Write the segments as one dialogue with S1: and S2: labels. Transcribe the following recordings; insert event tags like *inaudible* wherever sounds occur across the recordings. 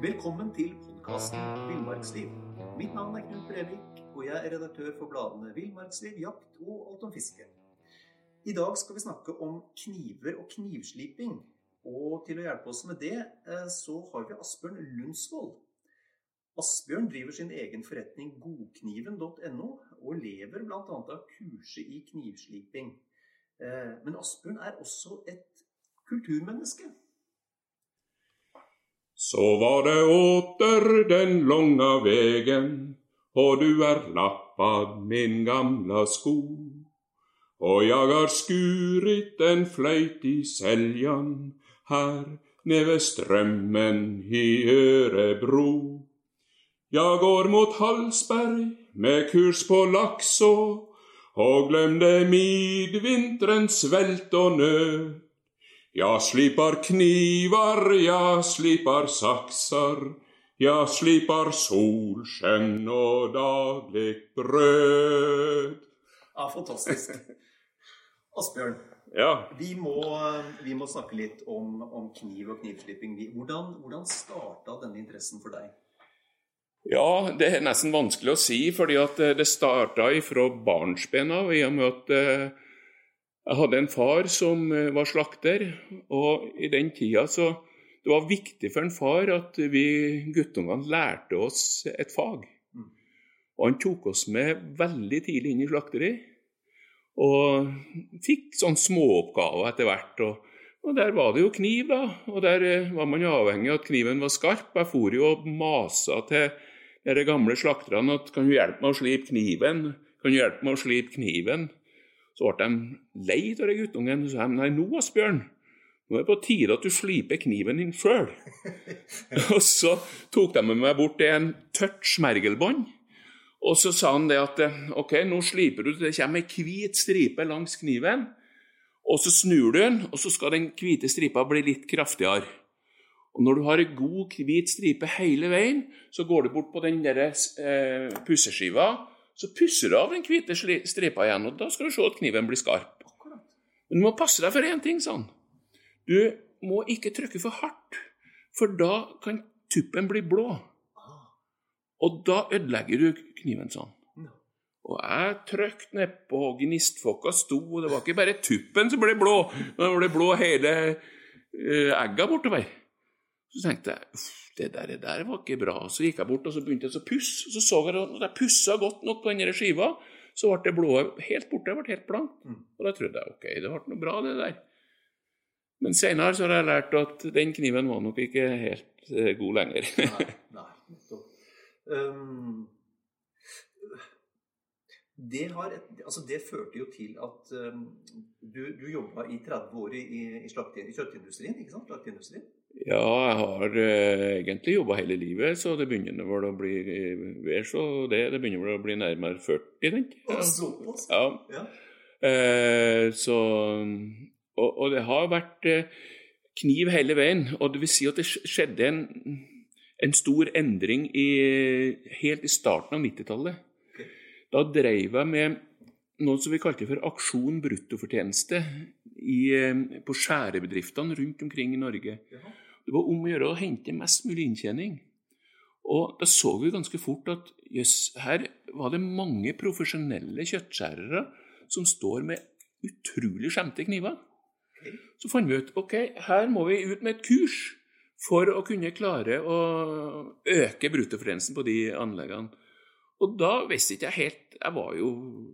S1: Velkommen til podkasten Villmarksliv. Mitt navn er Knut Brevik, og jeg er redaktør for bladene Villmarksliv, Jakt og Alt om fiske. I dag skal vi snakke om kniver og knivsliping. Og til å hjelpe oss med det, eh, så har vi Asbjørn Lundsvold. Asbjørn driver sin egen forretning godkniven.no, og lever bl.a. av kurset i knivsliping. Eh, men Asbjørn er også et kulturmenneske.
S2: Så var det åter den långa vegen, og du er lappad min gamla sko. Og jag har skurit en fløyt i seljan her nede ved strømmen i Ørebro. Jeg går mot Hallsberg med kurs på Lakså, og glemte midvinterns svelt og nöd. Jag slipar knivar, jag slipar saxar, jag slipar solsken och dagligt bröd.
S1: Ja, fantastisk. *laughs* Asbjørn,
S2: Ja,
S1: vi må, vi må snakke litt om, om kniv og knivslipping. Hvordan, hvordan starta denne interessen for deg?
S2: ja det er nesten vanskelig å si, fordi at eh, det starta fra barnsben av, i og med at eh, jeg hadde en far som eh, var slakter, og i den tida så Det var viktig for en far at vi guttungene lærte oss et fag.
S1: Mm.
S2: Og han tok oss med veldig tidlig inn i slakteri. Og fikk sånne småoppgaver etter hvert. Og, og der var det jo kniv, da. Og der eh, var man avhengig av at kniven var skarp. Jeg for jo og masa til de gamle slakterne at kan du hjelpe meg å slipe kniven? Kan du hjelpe meg å slipe kniven? Så ble de lei av den guttungen. Så sa nei, nå Asbjørn, nå er det på tide at du sliper kniven din sjøl. *laughs* og så tok de med meg bort til en tørt smergelbånd. Og så sa han det at OK, nå sliper du, det kommer ei hvit stripe langs kniven. Og så snur du den, og så skal den hvite stripa bli litt kraftigere. Og når du har ei god hvit stripe hele veien, så går du bort på den der, eh, pusseskiva, så pusser du av den hvite stripa igjen, og da skal du se at kniven blir skarp. Men du må passe deg for én ting, han. Du må ikke trykke for hardt, for da kan tuppen bli blå. Og da ødelegger du kniven sånn. Og jeg trykte nedpå, og gnistfokka sto, og det var ikke bare tuppen som ble blå, men det ble blå hele eh, egga bortover. Så tenkte jeg det der, det der var ikke bra. Så gikk jeg bort og så begynte jeg å pusse. Så så jeg at når jeg pussa godt nok på den skiva, så ble det blå helt borte. Det ble helt blankt.
S1: Mm.
S2: Og da trodde jeg ok, det ble noe bra, det der. Men senere så har jeg lært at den kniven var nok ikke helt eh, god lenger.
S1: Nei, *laughs* nei nettopp. Um, det, har et, altså det førte jo til at um, du, du jobba i 30 år i, i, i kjøttindustrien, ikke sant? Slakteindustrien.
S2: Ja, jeg har eh, egentlig jobba hele livet, så det begynner vel å bli eh, så det, det begynner vel å bli nærmere 40, tenker jeg.
S1: såpass?
S2: Ja.
S1: Ja.
S2: Eh, så og, og det har vært eh, kniv hele veien. Og det vil si at det skjedde en, en stor endring i, helt i starten av 90-tallet.
S1: Okay.
S2: Da drev jeg med noe som vi kalte for aksjon bruttofortjeneste i, eh, på skjærebedriftene rundt omkring i Norge. Det var om å gjøre å hente mest mulig inntjening. Og da så vi ganske fort at jøss, her var det mange profesjonelle kjøttskjærere som står med utrolig skjemte kniver. Så fant vi ut ok, her må vi ut med et kurs for å kunne klare å øke bruttofortjenesten på de anleggene. Og da visste ikke jeg helt Jeg var jo,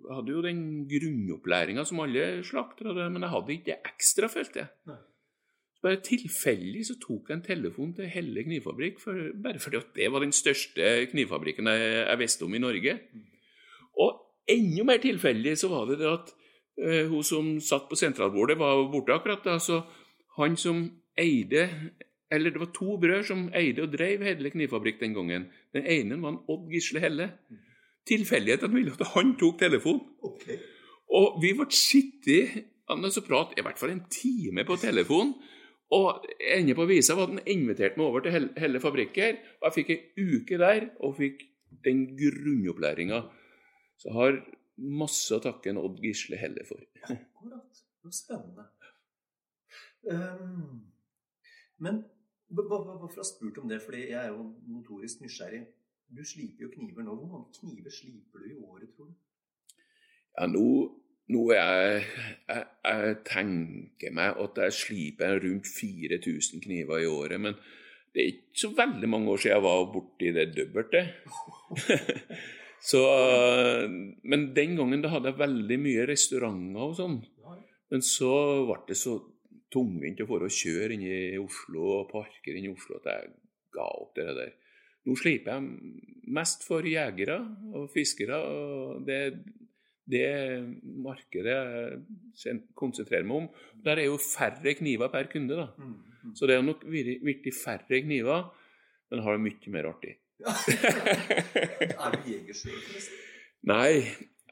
S2: jeg hadde jo den grunnopplæringa som alle slaktere, men jeg hadde ikke det ekstra, følte jeg.
S1: Nei.
S2: Bare tilfeldig så tok jeg en telefon til Helle knivfabrikk, for, bare fordi at det var den største knivfabrikken jeg, jeg visste om i Norge. Og enda mer tilfeldig så var det det at eh, hun som satt på sentralbordet, var borte akkurat da. Så han som eide Eller det var to brødre som eide og drev Hedle knivfabrikk den gangen. Den ene var en Odd Gisle Helle. Tilfeldigheten ville at han tok telefonen.
S1: Okay.
S2: Og vi ble sittet og prate i hvert fall en time på telefon. Og ende på visa var at han inviterte meg over til Helle- fabrikker. Og jeg fikk ei uke der og fikk den grunnopplæringa. Så jeg har masse å takke en Odd Gisle Helle for.
S1: Akkurat. Det var spennende. Um, men hvorfor har jeg spurt om det? Fordi jeg er jo notorisk nysgjerrig. Du sliper jo kniver nå. Hvor mange kniver sliper du i året, tror du?
S2: Ja, nå, nå er jeg, jeg Jeg tenker meg at jeg sliper rundt 4000 kniver i året. Men det er ikke så veldig mange år siden jeg var borti det dobbelte. *laughs* så, men den gangen da hadde jeg veldig mye restauranter og sånn. Men så ble det så tungvint å for å kjøre inn i Oslo og parkere inn i Oslo at jeg ga opp det der. Nå sliper jeg mest for jegere og fiskere. og det, det markedet jeg konsentrerer meg om. Der er jo færre kniver per kunde. da.
S1: Mm, mm.
S2: Så det er nok virkelig færre kniver, men har det mye mer artig. *laughs*
S1: er du jeger sjøl, forresten?
S2: Nei,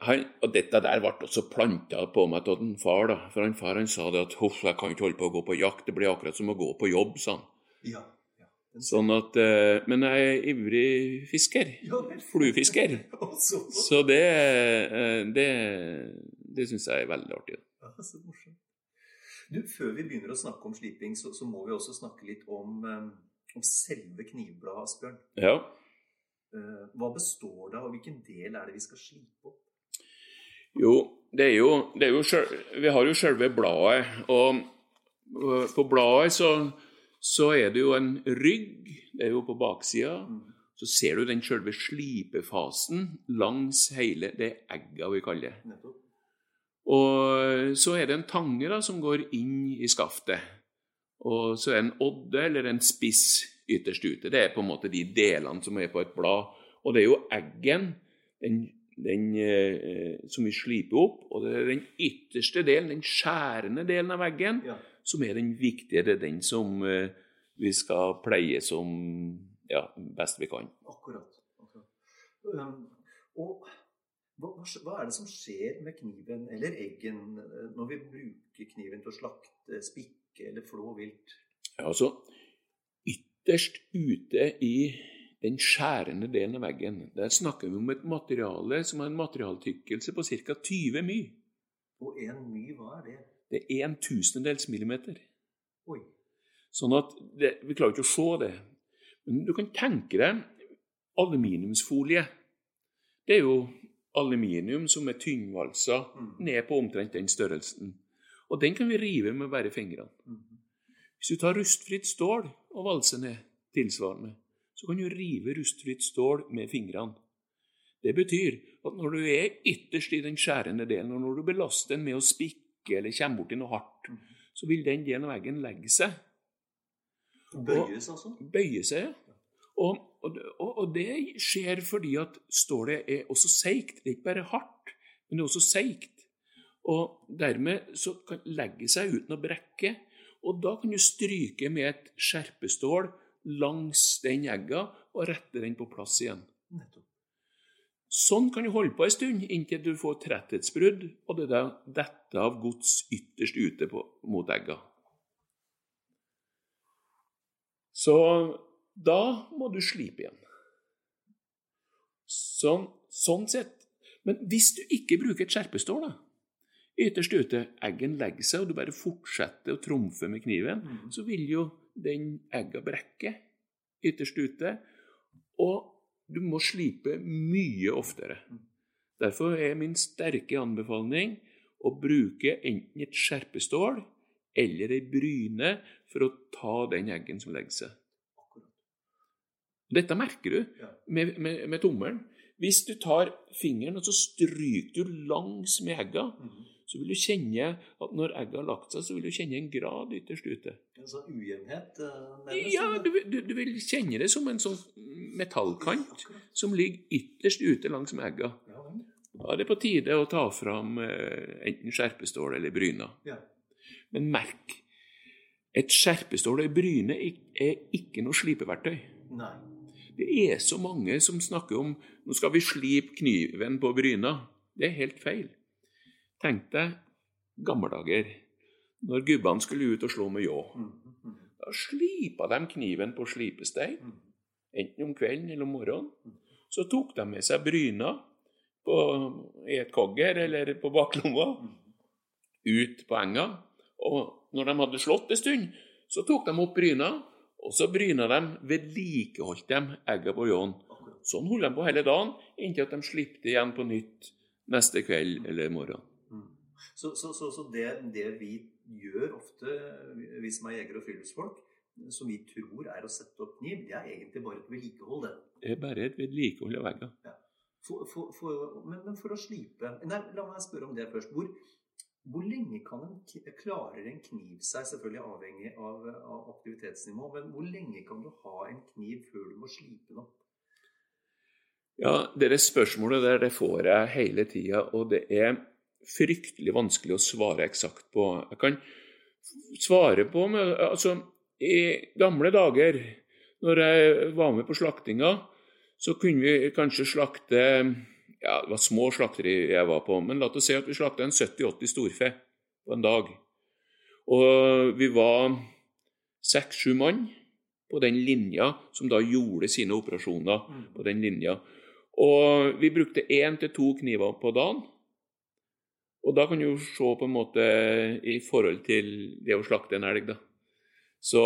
S2: han, og dette der ble også planta på meg av en far. da, For han far han sa det at «Huff, jeg kan ikke holde på å gå på jakt, det blir akkurat som å gå på jobb, sa han.
S1: Ja. ja.
S2: Sånn at, eh, Men jeg er ivrig fisker. *laughs*
S1: Ja.
S2: Fluefisker. *laughs*
S1: Så,
S2: det, eh, det, det syns jeg er veldig artig.
S1: Ja, så morsomt. Du, Før vi begynner å snakke om sliping, så, så må vi også snakke litt om, eh, om selve knivbladet, Asbjørn.
S2: Ja.
S1: Hva består det av, og hvilken del er det vi skal slipe opp?
S2: Jo, det er jo, det er jo Vi har jo selve bladet, og på bladet så, så er det jo en rygg, det er jo på baksida.
S1: Mm.
S2: Så ser du den selve slipefasen langs hele det egga vi kaller det. Og så er det en tange da, som går inn i skaftet. Og så er det en odde eller en spiss ytterst ute. Det er på en måte de delene som er på et blad. Og det er jo eggen den, den, eh, som vi sliper opp, og det er den ytterste delen, den skjærende delen av veggen,
S1: Ja.
S2: som er den viktigere. Er den som eh, vi skal pleie som ja, best vi kan.
S1: Akkurat. akkurat. Um, og hva, hva, er det som skjer med kniven eller eggen eh, når vi bruker kniven til å slakte, spikke eller flå vilt?
S2: Ja, altså, ytterst ute i den skjærende delen av veggen, der snakker vi om et materiale som har en materialtykkelse på ca. 20 my.
S1: Og en my, hva er det?
S2: Det er en tusendels millimeter.
S1: Oi.
S2: Sånn at det, Vi klarer ikke å se det. Men du kan tenke deg aluminiumsfolie. Det er jo aluminium som er tynnvalsa
S1: Mm.
S2: ned på omtrent den størrelsen. Og den kan vi rive med bare fingrene.
S1: Mm.
S2: Hvis du tar rustfritt stål og valser ned tilsvarende, så kan du rive rustfritt stål med fingrene. Det betyr at når du er ytterst i den skjærende delen, og når du belaster den med å spikke eller kommer borti noe hardt, så vil den delen av veggen legge seg
S1: Bøyes, altså?
S2: bøye seg. ja. Og, og, og det skjer fordi at stålet er også seigt. Det er ikke bare hardt, men det er også seigt. Og dermed så kan legge seg uten å brekke. Og da kan du stryke med et skjerpestål langs den egga og rette den på plass igjen. Sånn kan du holde på en stund inntil du får tretthetsbrudd, og det detter av gods ytterst ute på, mot egga. Så da må du slipe igjen. Sånn, sånn sett. Men hvis du ikke bruker et skjerpestål, da, ytterst ute, eggen legger seg, og du bare fortsetter å trumfe med kniven,
S1: mm.
S2: så vil jo den egga brekker ytterst ute. Og du må slipe mye oftere. Derfor er min sterke anbefaling å bruke enten et skjerpestål eller ei bryne for å ta den eggen som legger seg. Dette merker du med, med, med tommelen. Hvis du tar fingeren og så stryker du langs med egga,
S1: Mhm.
S2: Så vil du kjenne at når egget har lagt seg, så vil du kjenne en grad ytterst ute.
S1: En sånn ujevnhet, eh.
S2: Ja, du, du, du vil kjenne det som en sånn metallkant
S1: ja,
S2: som ligger ytterst ute langs med egga.
S1: Ja.
S2: Da er det på tide å ta fram eh, enten skjerpestål eller bryna.
S1: ja.
S2: Men merk, et skjerpestål og ei bryne er ikke noe slipeverktøy.
S1: Nei.
S2: Det er så mange som snakker om nå skal vi slipe kniven på bryna. Det er helt feil. Tenk deg gamle dager, når gubbene skulle ut og slå med ljå.
S1: Mhm, mhm,
S2: Da slipa de kniven på slipestein, enten om kvelden eller om morgenen. Så tok de med seg bryna på, i et kogger eller på baklomma ut på enga. Og når de hadde slått en stund, så tok de opp bryna, og så bryna de, vedlikeholdt de egga på ljåen. Sånn holdt de på hele dagen, inntil at de slipte igjen på nytt neste kveld eller morgen.
S1: Så, så, så, så det, det vi gjør ofte, vi som er jegere og friluftsfolk, som vi tror er å sette opp kniv, det er egentlig bare et vedlikehold, det.
S2: Det er bare et vedlikehold av
S1: for, for, men, men for å slipe Nei, la meg spørre om det først. Hvor, hvor lenge kan en, klarer en kniv seg, selvfølgelig avhengig av, av aktivitetsnivå, men hvor lenge kan du ha en kniv før du må slipe den opp?
S2: Ja, det spørsmålet der det får jeg hele tida, og det er fryktelig vanskelig å svare eksakt på. Jeg kan svare på med Altså, i gamle dager, når jeg var med på slaktinga, så kunne vi kanskje slakte Ja, det var små slakteri jeg var på, men la oss si at vi slakta en 70-80 storfe på en dag. Og vi var seks-sju mann på den linja som da gjorde sine operasjoner på den linja. Og vi brukte én til to kniver på dagen. Og da kan du jo se på en måte i forhold til det å slakte en elg, da. Så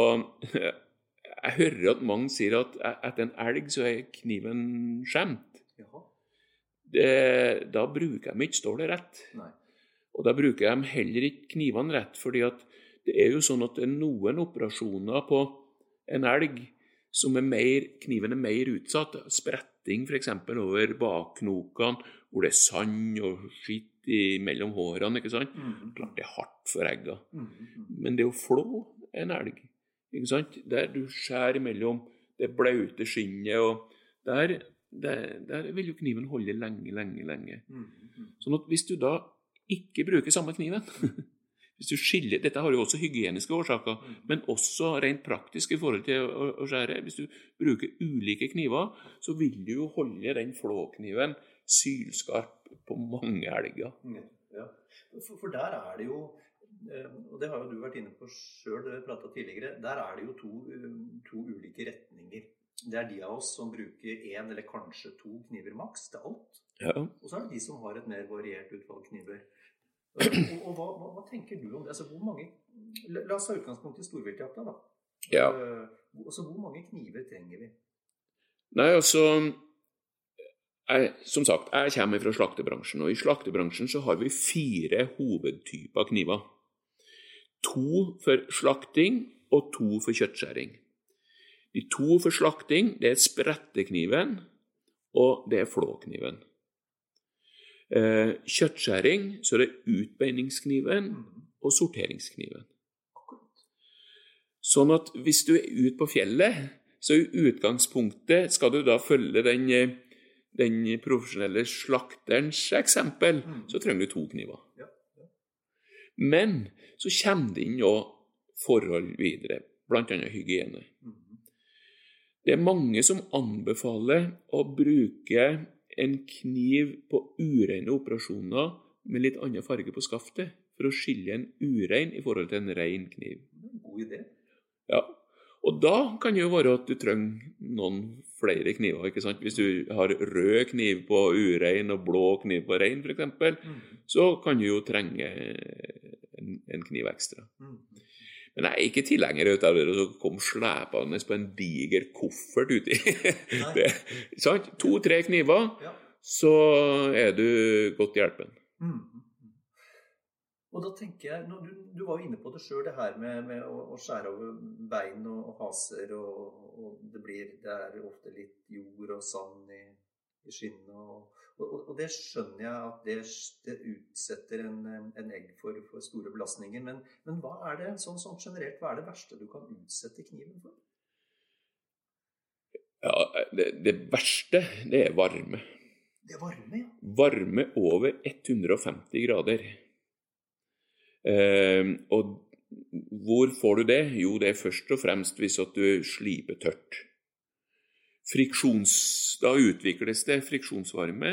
S2: *laughs* jeg hører at mange sier at etter en elg så er kniven skjemt. Det, da bruker de ikke stålet rett.
S1: Nei.
S2: Og da bruker de heller ikke knivene rett, fordi at det er jo sånn at det er noen operasjoner på en elg som er mer, kniven er mer utsatt. Spretting f.eks. over bakknokene, hvor det er sand og skitt mellom hårene. ikke sant?
S1: Mm.
S2: Klart det er hardt for egga.
S1: Mhm, mhm.
S2: Men det å flå en elg, ikke sant? der du skjærer mellom det blaute skinnet og der, der, der vil jo kniven holde lenge, lenge, lenge.
S1: Mhm, mhm.
S2: Sånn at hvis du da ikke bruker samme kniven *laughs* hvis du skiller, Dette har jo også hygieniske årsaker, men også rent praktisk i forhold til å, å skjære. Hvis du bruker ulike kniver, så vil du jo holde den flåkniven sylskarp på mange elger.
S1: Ja. For, for der er det jo eh, og det har jo du vært inne på sjøl, det vi prata tidligere. Der er det jo to, eh, to ulike retninger. Det er de av oss som bruker én eller kanskje to kniver maks til alt.
S2: Ja.
S1: Og så er det de som har et mer variert utvalg kniver. Og, og hva, hva, hva tenker du om det? Altså, hvor mange, la, la oss ta utgangspunkt i storviltjakta, da.
S2: Ja.
S1: Eh, altså, hvor mange kniver trenger vi?
S2: Nei, altså jeg, Som sagt, jeg kommer fra slaktebransjen, og i slaktebransjen så har vi fire hovedtyper kniver. To for slakting og to for kjøttskjæring. De to for slakting det er sprettekniven og det er flåkniven. Eh, kjøttskjæring så er det utbeiningskniven og sorteringskniven. Sånn at hvis du er ute på fjellet, så i utgangspunktet skal du da følge den, eh, den profesjonelle slakterens eksempel, så trenger du to kniver.
S1: Ja, ja.
S2: Men så kommer det inn òg forhold videre, bl.a. hygiene.
S1: Mm.
S2: Det er mange som anbefaler å bruke en kniv på ureine operasjoner med litt annen farge på skaftet, for å skille en urein i forhold til en ren kniv.
S1: God idé.
S2: Ja, og da kan det jo være at du trenger noen flere kniver. ikke sant? Hvis du har rød kniv på urein og blå kniv på rein f.eks.,
S1: mm.
S2: så kan du jo trenge en, en kniv ekstra.
S1: Mm.
S2: Men jeg er ikke tilhenger av det å komme slepende på en diger koffert uti. *laughs* To-tre kniver,
S1: Ja.
S2: så er du godt hjelpen.
S1: Mhm. Og da tenker jeg, du, du, var jo inne på det sjøl, det her med, med å, å, skjære over bein og, og haser. Og, og, det blir Det er ofte litt jord og sand i, i skinnet. Og, og, det skjønner jeg at det, det utsetter en, en, egg for, for store belastninger. Men, men, hva er det sånn, sånn generelt, hva er det verste du kan utsette kniven for?
S2: Ja, det, det verste, det er varme.
S1: Det er varme, ja.
S2: Varme over 150 grader. Eh, og hvor får du det? Jo, det er først og fremst hvis at du sliper tørt. Friksjons, da utvikles det friksjonsvarme,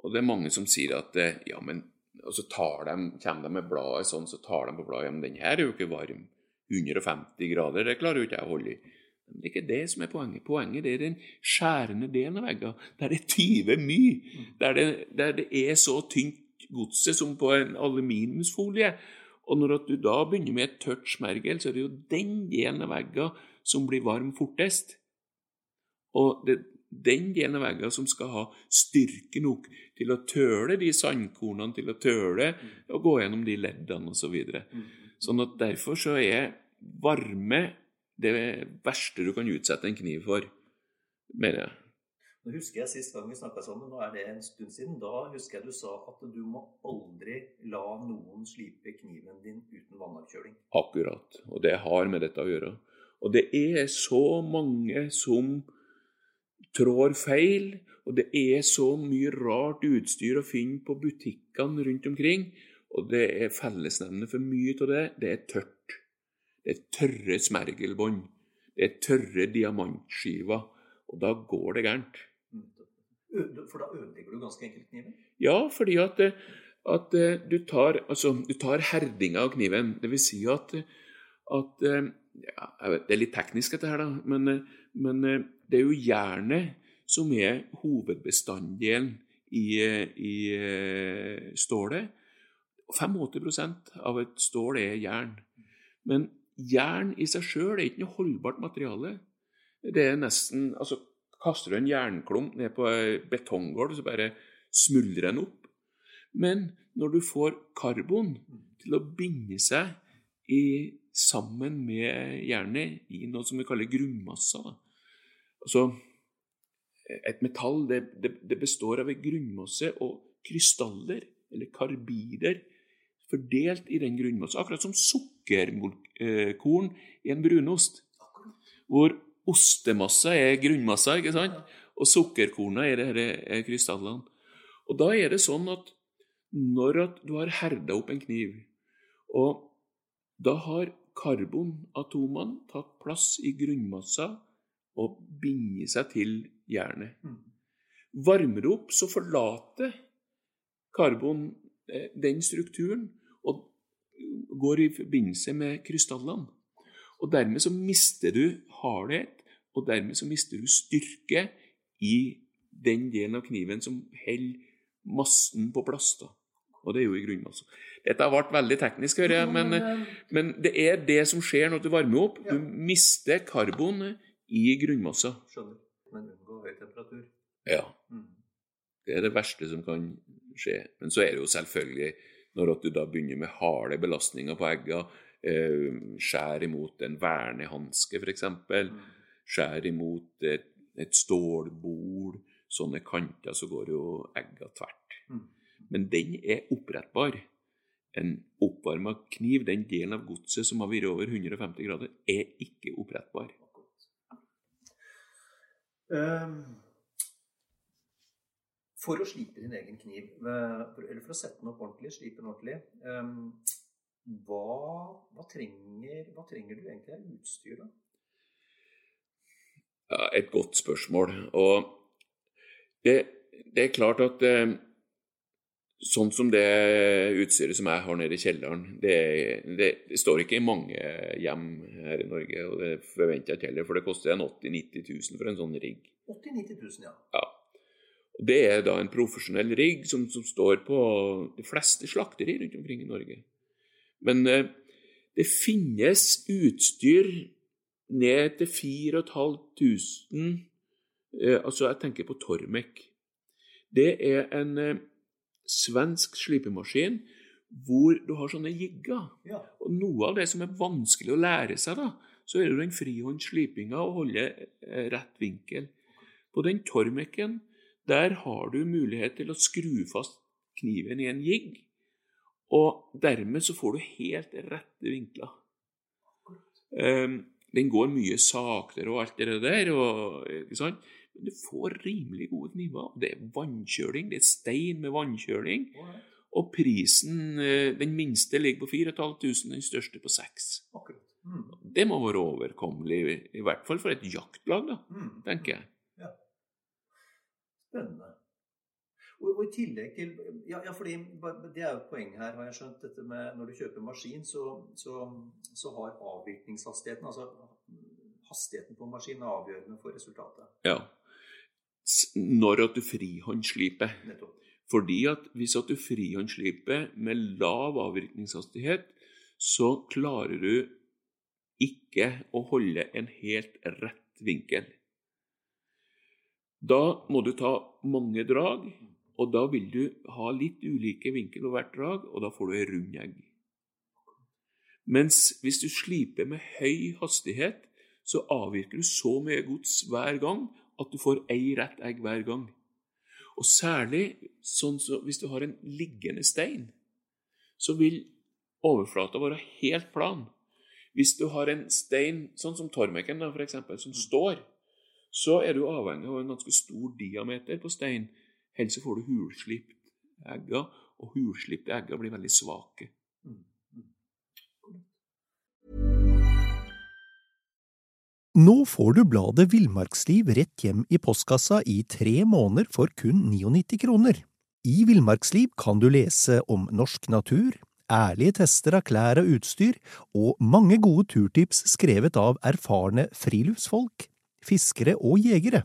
S2: og det er mange som sier at eh, ja, men og så tar de, kommer de med bladet sånn, så tar de på bladet ja, men den her er jo ikke varm. 150 grader, det klarer jo ikke jeg å holde i. Men det er ikke det som er poenget. Poenget er den skjærende delen av veggene, der det tyver mye. Der det, der det er så tynt godset som på en aluminiumsfolie. Og når du da begynner med et tørt smergel, så er det jo den delen av veggen som blir varm fortest. Og det er den delen av veggene som skal ha styrke nok til å tøle de sandkornene, til å tøle å gå gjennom de leddene osv. Så videre. sånn at derfor så er varme det verste du kan utsette en kniv for, mener jeg.
S1: Nå husker jeg Sist gang vi snakka sammen, nå er det en stund siden, da husker jeg du sa at du må aldri la noen slipe kniven din uten vannavkjøling.
S2: Akkurat. Og det har med dette å gjøre. Og det er så mange som trår feil, og det er så mye rart utstyr å finne på butikkene rundt omkring. Og det er fellesnevnet for mye av det, det er tørt. Det er tørre smergelbånd. Det er tørre diamantskiver. Og da går det gærent.
S1: For da ødelegger du ganske enkelt kniven?
S2: Ja, fordi at, at du, tar, altså, du tar herdinga av kniven. Det vil si at, at ja, Det er litt teknisk, dette her, da. Men, men det er jo jernet som er hovedbestanddelen i, i stålet. 85% av et stål er jern. Men jern i seg sjøl er ikke noe holdbart materiale. Det er nesten altså Kaster du en jernklump ned på betonggulv, så bare smuldrer den opp. Men når du får karbon til å binde seg i, sammen med jernet i noe som vi kaller grunnmasser Altså, et metall det, det, det består av en grunnmasse og krystaller, eller karbider, fordelt i den grunnmassen. Akkurat som sukkerkorn i en brunost. Hvor ostemassa er grunnmassa, ikke sant? og sukkerkornet er, det, er krystallene. Og da er det sånn at når at du har herda opp en kniv, og da har karbonatomene tatt plass i grunnmassa og binder seg til jernet. Mm. Varmer du opp, så forlater karbon eh, den strukturen og går i forbindelse med krystallene. Og dermed så mister du hardhet og dermed så mister du styrke i den delen av kniven som holder massen på plass. da. Og det er jo i grunnmassa. Dette har vært veldig teknisk, hører jeg, men, men, det er det som skjer når du varmer opp. Du mister karbon i grunnmassa.
S1: Skjønner. Men unngå høy temperatur.
S2: Ja. Mm. Det er det verste som kan skje. Men så er det jo selvfølgelig når du da begynner med harde belastninger på egga, skjærer skjær imot en vernehanske f.eks. Mm skjærer imot et, et stålbol, sånne kanter, så går jo egga tvert. Mm. Men den er opprettbar. En oppvarma kniv, den delen av godset som har vært over 150 grader, er ikke opprettbar. Um,
S1: for å slipe din egen kniv, eller for å sette den opp ordentlig, slipe den ordentlig, um, hva, hva, trenger, hva, trenger, du egentlig av utstyr da?
S2: Et godt spørsmål. Og det, det er klart at eh, sånn som det utstyret som jeg har nede i kjelleren, det, det, det, står ikke i mange hjem her i Norge. Og det forventer jeg ikke heller, for det koster en 80 000-90 000 for en sånn rigg.
S1: 80 000-90 000, ja.
S2: ja. Og Det er da en profesjonell rigg som, som, står på de fleste slakterier rundt omkring i Norge. Men eh, det finnes utstyr ned til 4500 eh, Altså, jeg tenker på Tormek. Det er en eh, svensk slipemaskin hvor du har sånne jigger.
S1: Ja.
S2: Og noe av det som er vanskelig å lære seg, da, så er det den frihåndslipinga og holde eh, rett vinkel. På den tormekken, der har du mulighet til å skru fast kniven i en jigg, og dermed så får du helt rette vinkler. Um, den går mye saktere og alt det der, og, ikke sant? men du får rimelig gode kniver. Det er vannkjøling, det er stein med vannkjøling. Og prisen, eh, den minste ligger på 4500, den største på 6.
S1: Akkurat. Mm.
S2: Det må være overkommelig, i hvert fall for et jaktlag, da,
S1: Mm.
S2: tenker jeg.
S1: Spennende. Og, og i tillegg til ja, ja, fordi Det er jo et poeng her, har jeg skjønt. dette med Når du kjøper maskin, så, så, så har avvirkningshastigheten, altså hastigheten på maskinen, avgjørende for resultatet.
S2: Ja. Når at du frihåndsliper. Fordi at hvis at du frihåndsliper med lav avvirkningshastighet, så klarer du ikke å holde en helt rett vinkel. Da må du ta mange drag, og da vil du ha litt ulike vinkel og hvert drag, og da får du ei rund egg. Mens hvis du sliper med høy hastighet, så avvirker du så mye gods hver gang at du får ei rett egg hver gang. Og særlig sånn så hvis du har en liggende stein, så vil overflata være helt plan. Hvis du har en stein, sånn som tormekken da, for eksempel, som står, så er du avhengig av en ganske stor diameter på stein. Ellers så får du hulslipt egger, og hulslipte egger blir veldig svake.
S1: Mm. Mm.
S3: Nå får du bladet Villmarksliv rett hjem i postkassa i tre måneder for kun 99 kroner. I Villmarksliv kan du lese om norsk natur, ærlige tester av klær og utstyr, og mange gode turtips skrevet av erfarne friluftsfolk, fiskere og jegere.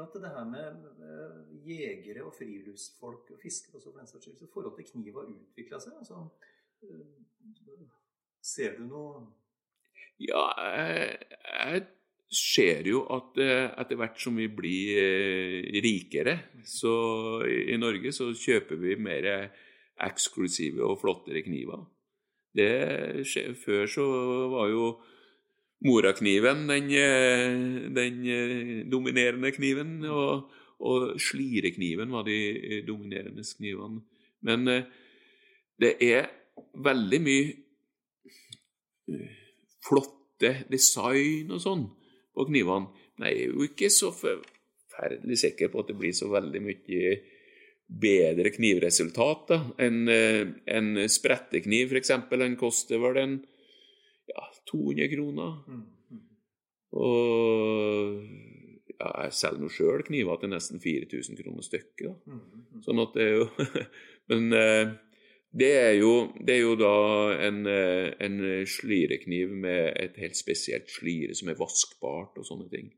S1: Av at det her med eh, jegere og friluftsfolk og fiskere også for den saks skyld, forholdet forhold til kniv har utvikla seg? Altså, eh, ser du noe
S2: Ja, jeg, jeg ser jo at eh, etter hvert som vi blir rikere så i Norge, så kjøper vi mer eksklusive og flottere kniver. Det skjer, før så var jo morakniven den, eh, den eh, dominerende kniven, og, og slirekniven var de eh, dominerende knivene. Men det er veldig mye flotte design og sånn på knivene. Men jeg er jo ikke så forferdelig sikker på at det blir så veldig mye bedre knivresultat da, enn en sprettekniv, f.eks. Den koster vel en ja, 200 kroner.
S1: mm, mm.
S2: Og ja, jeg selger nå sjøl kniver til nesten 4000 kroner stykket.
S1: Mm.
S2: Sånn at det er jo *laughs* Men eh, det er jo, det er jo da en, eh, en slirekniv med et helt spesielt slire som er vaskbart og sånne ting.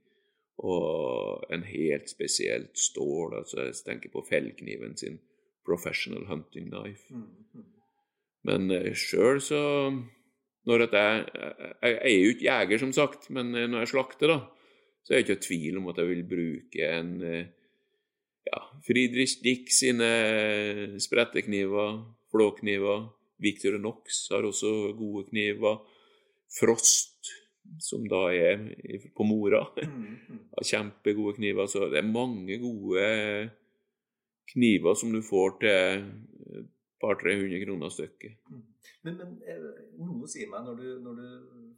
S2: Og en helt spesielt stål. altså Jeg tenker på fellkniven sin Professional Hunting Knife. Men uh, sjøl så når at jeg, jeg, jeg er jo ikke jeger, som sagt, men eh, når jeg slakter, da, så er jeg ikke i tvil om at jeg vil bruke en eh, ja, Friedrich Dick sine sprettekniver, flåkniver. Victor Knox har også gode kniver. Frost, som da er på Mora, *laughs*
S1: Mm, mm.
S2: har kjempegode kniver. Så det er mange gode kniver som du får til et par-tre hundre kroner stykket.
S1: Men, men eh, noe sier meg når du, når du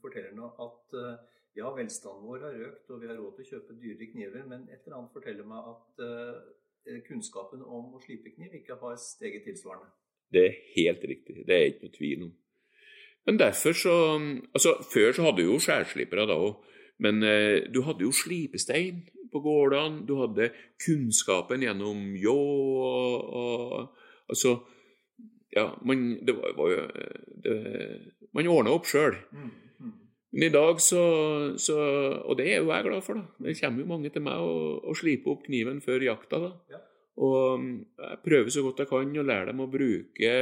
S1: forteller nå at eh, ja, velstanden vår har økt, og vi har råd til å kjøpe dyrere kniver, men et eller annet forteller meg at uh, kunnskapen om å slipe kniv ikke har steget tilsvarende.
S2: Det er helt riktig. Det er ikke noe tvil om. Men derfor så Altså, før så hadde du jo skjærslipere da òg, men uh, du hadde jo slipestein på gårdene, du hadde kunnskapen gjennom ljå og, og Altså, ja, man Det var, var jo det, Man ordna opp sjøl. Mm. Men i dag så, så, Og det er jo jeg glad for, da. Det kommer jo mange til meg og, og sliper opp kniven før jakta. da. Ja. Og um, jeg prøver så godt jeg kan å lære dem å bruke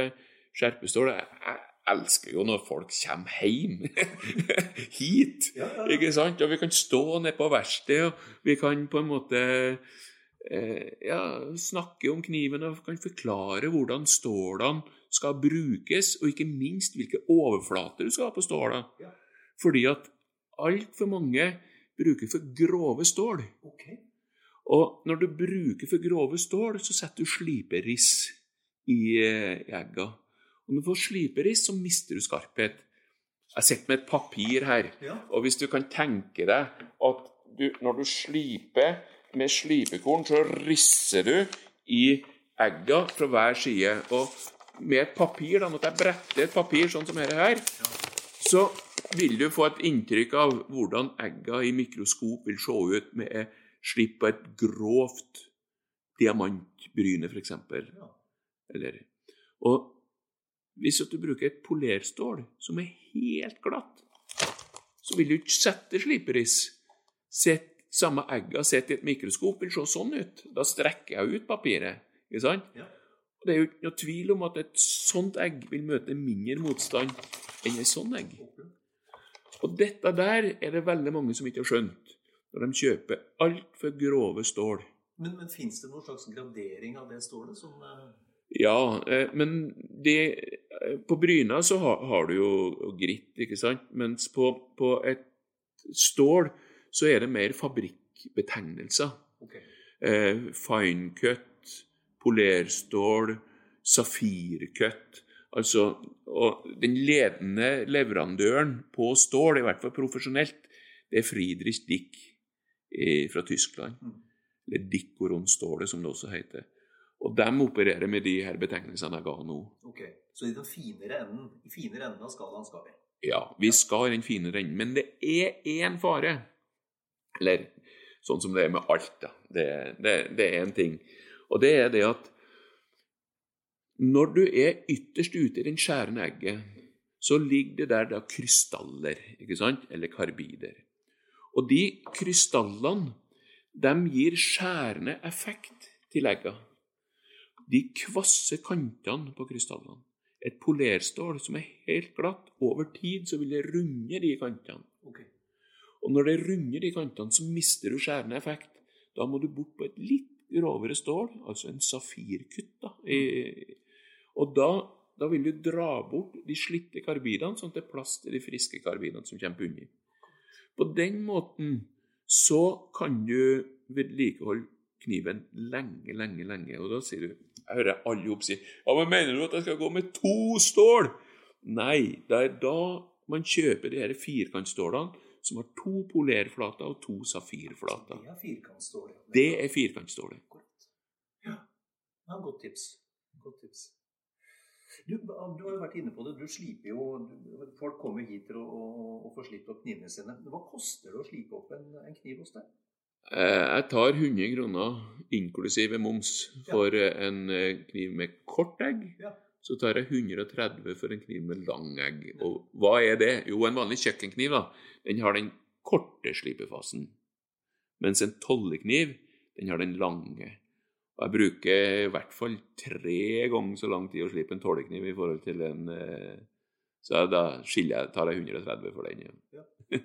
S2: skjerpestål. Jeg, jeg elsker jo når folk kommer hjem *laughs* hit, ja, ja. ikke sant? Og vi kan stå nede på verkstedet, og vi kan på en måte eh, ja, snakke om kniven og kan forklare hvordan stålene skal brukes, og ikke minst hvilke overflater du skal ha på stålet. Ja. Fordi at altfor mange bruker for grove stål. Okay. Og når du bruker for grove stål, så setter du sliperiss i, eh, i egga. Og når du får sliperiss, så mister du skarphet. Jeg sitter med et papir her, ja. og hvis du kan tenke deg at du, når du sliper med slipekorn, så risser du i egga fra hver side. Og med et papir, da, når jeg bretter et papir sånn som dette her, så vil du få et inntrykk av hvordan egga i mikroskop vil se ut med slipp på et grovt diamantbryne, f.eks. Eller Og hvis du bruker et polerstål som er helt glatt, så vil du ikke sette sliperiss. Sett samme egga sett i et mikroskop vil se sånn ut. Da strekker jeg ut papiret. ikke sant? Ja. Og Det er jo ikke noe tvil om at et sånt egg vil møte mindre motstand enn et sånt egg. Og dette der er det veldig mange som ikke har skjønt når de kjøper altfor grove stål.
S1: Men, men fins det noen slags gradering av det stålet? som... Eh,
S2: ja, eh, men det, eh, på Bryna så har, har, du jo gritt, ikke sant? Mens på, på, et stål så er det mer fabrikkbetegnelser. Okay. Eh, fine cut, polerstål, safirkøtt Altså, og den ledende leverandøren på stål, i hvert fall profesjonelt, det er Friedrich Dick fra Tyskland. Mm. Eller Dickoron-stålet, som det også heter. Og de opererer med de her betegnelsene jeg ga nå.
S1: Ok, Så i den finere enden, i finere enden av skalaen skal vi?
S2: Ja, vi skal i den finere enden. Men det er én fare. Eller sånn som det er med alt, da. Det, det, det er én ting. Og det er det at når du er ytterst ute i den skjærende egget, så ligger det der da krystaller, ikke sant, eller karbider. Og de krystallene de gir skjærende effekt til egga. De kvasse kantene på krystallene. Et polerstål som er helt glatt, over tid så vil det runde de kantene. Okay. Og når det runder de kantene, så mister du skjærende effekt. Da må du bort på et litt grovere stål, altså en safirkutt, da, i, og da, da, vil du dra bort de slitte karbidene, sånn at det er plass til de friske karbidene som kommer unna. På den måten så kan du vedlikeholde kniven lenge, lenge, lenge. Og da sier du Jeg hører alle opp si Ja, men mener du at jeg skal gå med to stål? Nei, det er da man kjøper de her firkantstålene som har to polerflater og to safirflater.
S1: Det er firkantstål.
S2: Det er firkantstålet.
S1: Ja. ja, godt tips. Godt tips. Du, du, har jo vært inne på det. Du sliper jo Folk kommer hit til å, å, å få slipt opp knivene sine. Hva koster det å slipe opp en, en kniv hos deg?
S2: Eh, jeg tar 100 kroner inklusive moms for ja. en eh, kniv med kort egg. Ja. Så tar jeg 130 for en kniv med lang egg. Og hva er det? Jo, en vanlig kjøkkenkniv da, den har den korte slipefasen. Mens en tollekniv den har den lange. Og jeg bruker i hvert fall tre ganger så lang tid å slipe en tollekniv i forhold til en eh, Så da skiller jeg, tar jeg 130 for den. Ja. *laughs*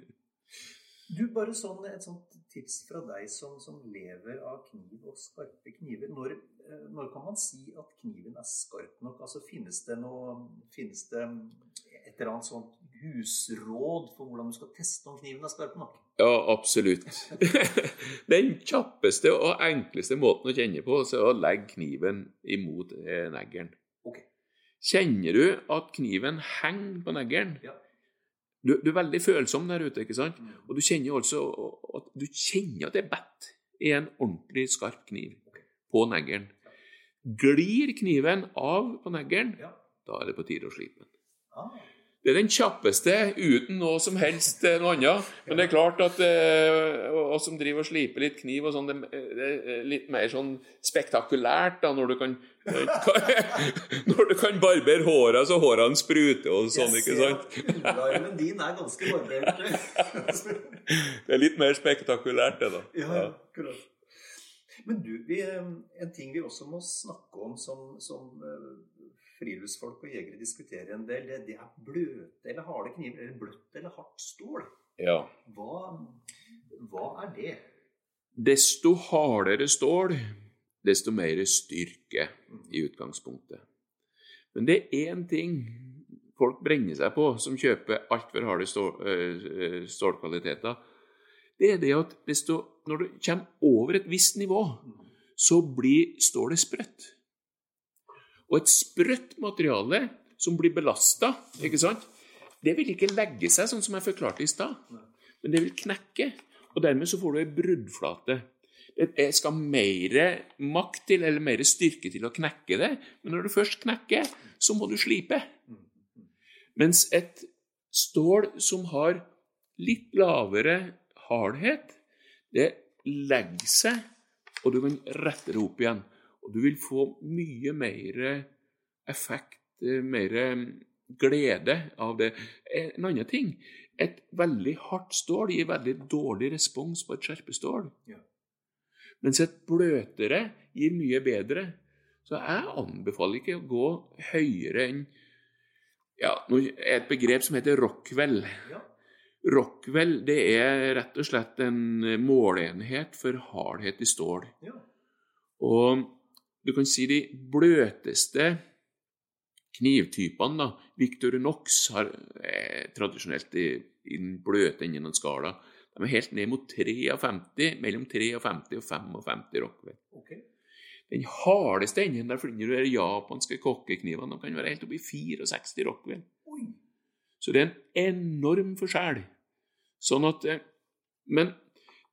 S1: du, bare sånn, Et sånt tips fra deg som, som, lever av kniv og skarpe kniver. Når, eh, når, kan man si at kniven er skarp nok? Altså Finnes det noe Finnes det et eller annet sånt husråd for hvordan du skal teste om kniven er skarp nok?
S2: Ja, absolutt. *laughs* Den kjappeste og enkleste måten å kjenne på, er å legge kniven imot neglen. neggeren. Okay. Kjenner du at kniven henger på neggeren, ja. Du, du er veldig følsom der ute, ikke sant?
S1: Mm.
S2: Og du kjenner jo altså at du kjenner at det er bedt i en ordentlig skarp kniv på neglen. Glir kniven av på neglen, da er det på tide å slipe den. Det er den kjappeste uten noe som helst eh, noe annet. Men det er klart at eh, oss som driver og sliper litt kniv og sånn, det, er litt mer sånn spektakulært da, når du kan *laughs* Når du kan barbere håra så hårene spruter og sånn, ikke sant?
S1: Underarmen din er ganske barbert. *laughs*
S2: Det er litt mer spektakulært, det, da.
S1: ja, akkurat. Men du, vi, eh, en ting vi også må snakke om som, som eh, friluftsfolk og jegere diskuterer en del, det, det er bløte eller harde kniver, eller bløtt eller hardt stål.
S2: Ja.
S1: Hva, hva er det?
S2: Desto hardere stål, desto mer styrke i utgangspunktet. Men det er én ting folk brenner seg på, som kjøper altfor harde stål, øh, stålkvaliteter. Det er det at desto, når du kommer over et visst nivå, så blir stålet sprøtt. Og et sprøtt materiale som blir belasta, det vil ikke legge seg, sånn som jeg forklarte i stad. Men det vil knekke, og dermed så får du ei bruddflate. Det skal mer makt til, eller mer styrke til å knekke det, men når du først knekker, så må du slipe. Mens et stål som har litt lavere hardhet, det legger seg, og du kan rette det opp igjen. Og du vil få mye mer effekt, eh, mer glede av det. En annen ting et veldig hardt stål gir veldig dårlig respons på et skjerpestål.
S1: Ja.
S2: Mens et bløtere gir mye bedre. Så jeg anbefaler ikke å gå høyere enn ja, et begrep som heter Rockwell.
S1: Ja.
S2: Rockwell det er rett og slett en måleenhet for hardhet i stål.
S1: Ja.
S2: Og du kan si de bløteste knivtypene, da, Victor Knox har eh, tradisjonelt i, i den bløte enden av skala. De er helt ned mot 53, mellom 53 og 55 Rockwell.
S1: Okay.
S2: Den hardeste enden der finner du de japanske kokkeknivene. De kan være helt oppe i 64 Rockwell.
S1: Oi.
S2: Så det er en enorm forskjell. Sånn at, eh, men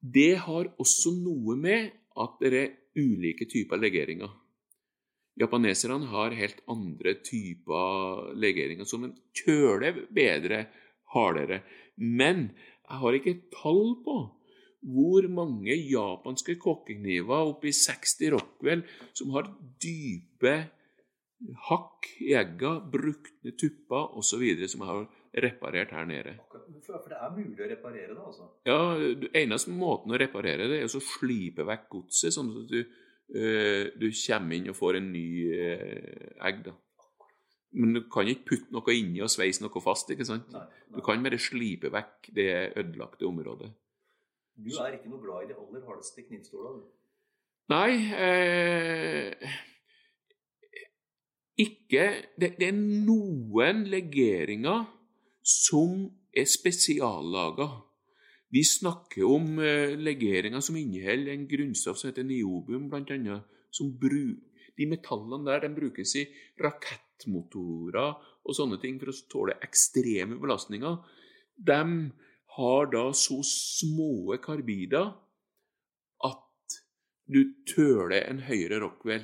S2: det har også noe med at det er ulike typer legeringer. Japaneserne har helt andre typer legeringer som en kjøler bedre, hardere. Men jeg har ikke tall på hvor mange japanske kokkekniver oppi 60 Rockwell som har dype hakk i egga, brukne tupper osv. som jeg har reparert her nede.
S1: For det er mulig å reparere det, altså?
S2: Ja, Eneste måten å reparere det er å slipe vekk godset, sånn at du, du kommer inn og får en ny eh, egg. da. Men du kan ikke putte noe inni og sveise noe fast. ikke sant?
S1: Nei.
S2: Du kan bare slipe vekk det ødelagte området.
S1: Du er ikke noe glad i de aller hardeste knivstolene?
S2: Nei eh, Ikke det, det er noen legeringer som er spesiallaga. Vi snakker om eh, legeringer som inneholder en grunnstoff som heter niobium, annet. De metallene der de brukes i rakettmotorer og sånne ting for å tåle ekstreme belastninger. De har da så små karbider at du tøler en høyere Rockwell.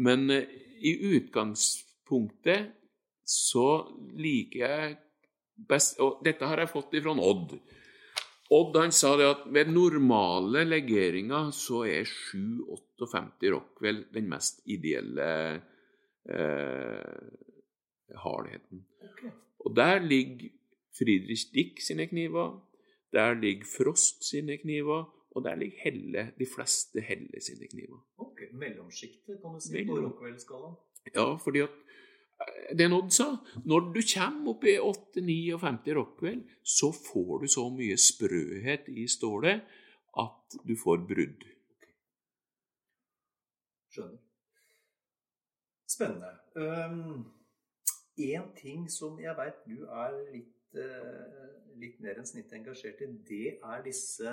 S2: Men eh, i utgangspunktet så liker jeg best Og dette har jeg fått ifra Odd. Odd han sa det at ved normale legeringer så er 7-58 Rockwell den mest ideelle eh, hardheten.
S1: Okay.
S2: Og der ligger Friedrich Dick sine kniver, der ligger Frost sine kniver, og der ligger Helle, de fleste Helle sine kniver.
S1: Ok, Mellomsjiktet, kan du si, på Rockwell-skalaen.
S2: Ja, fordi at det Odd sa, når du kommer opp i 8-59 Rockwell, så får du så mye sprøhet i stålet at du får brudd.
S1: Skjønner. Spennende. Um, en ting som jeg veit du er litt, uh, litt mer enn snittet engasjert i, det er disse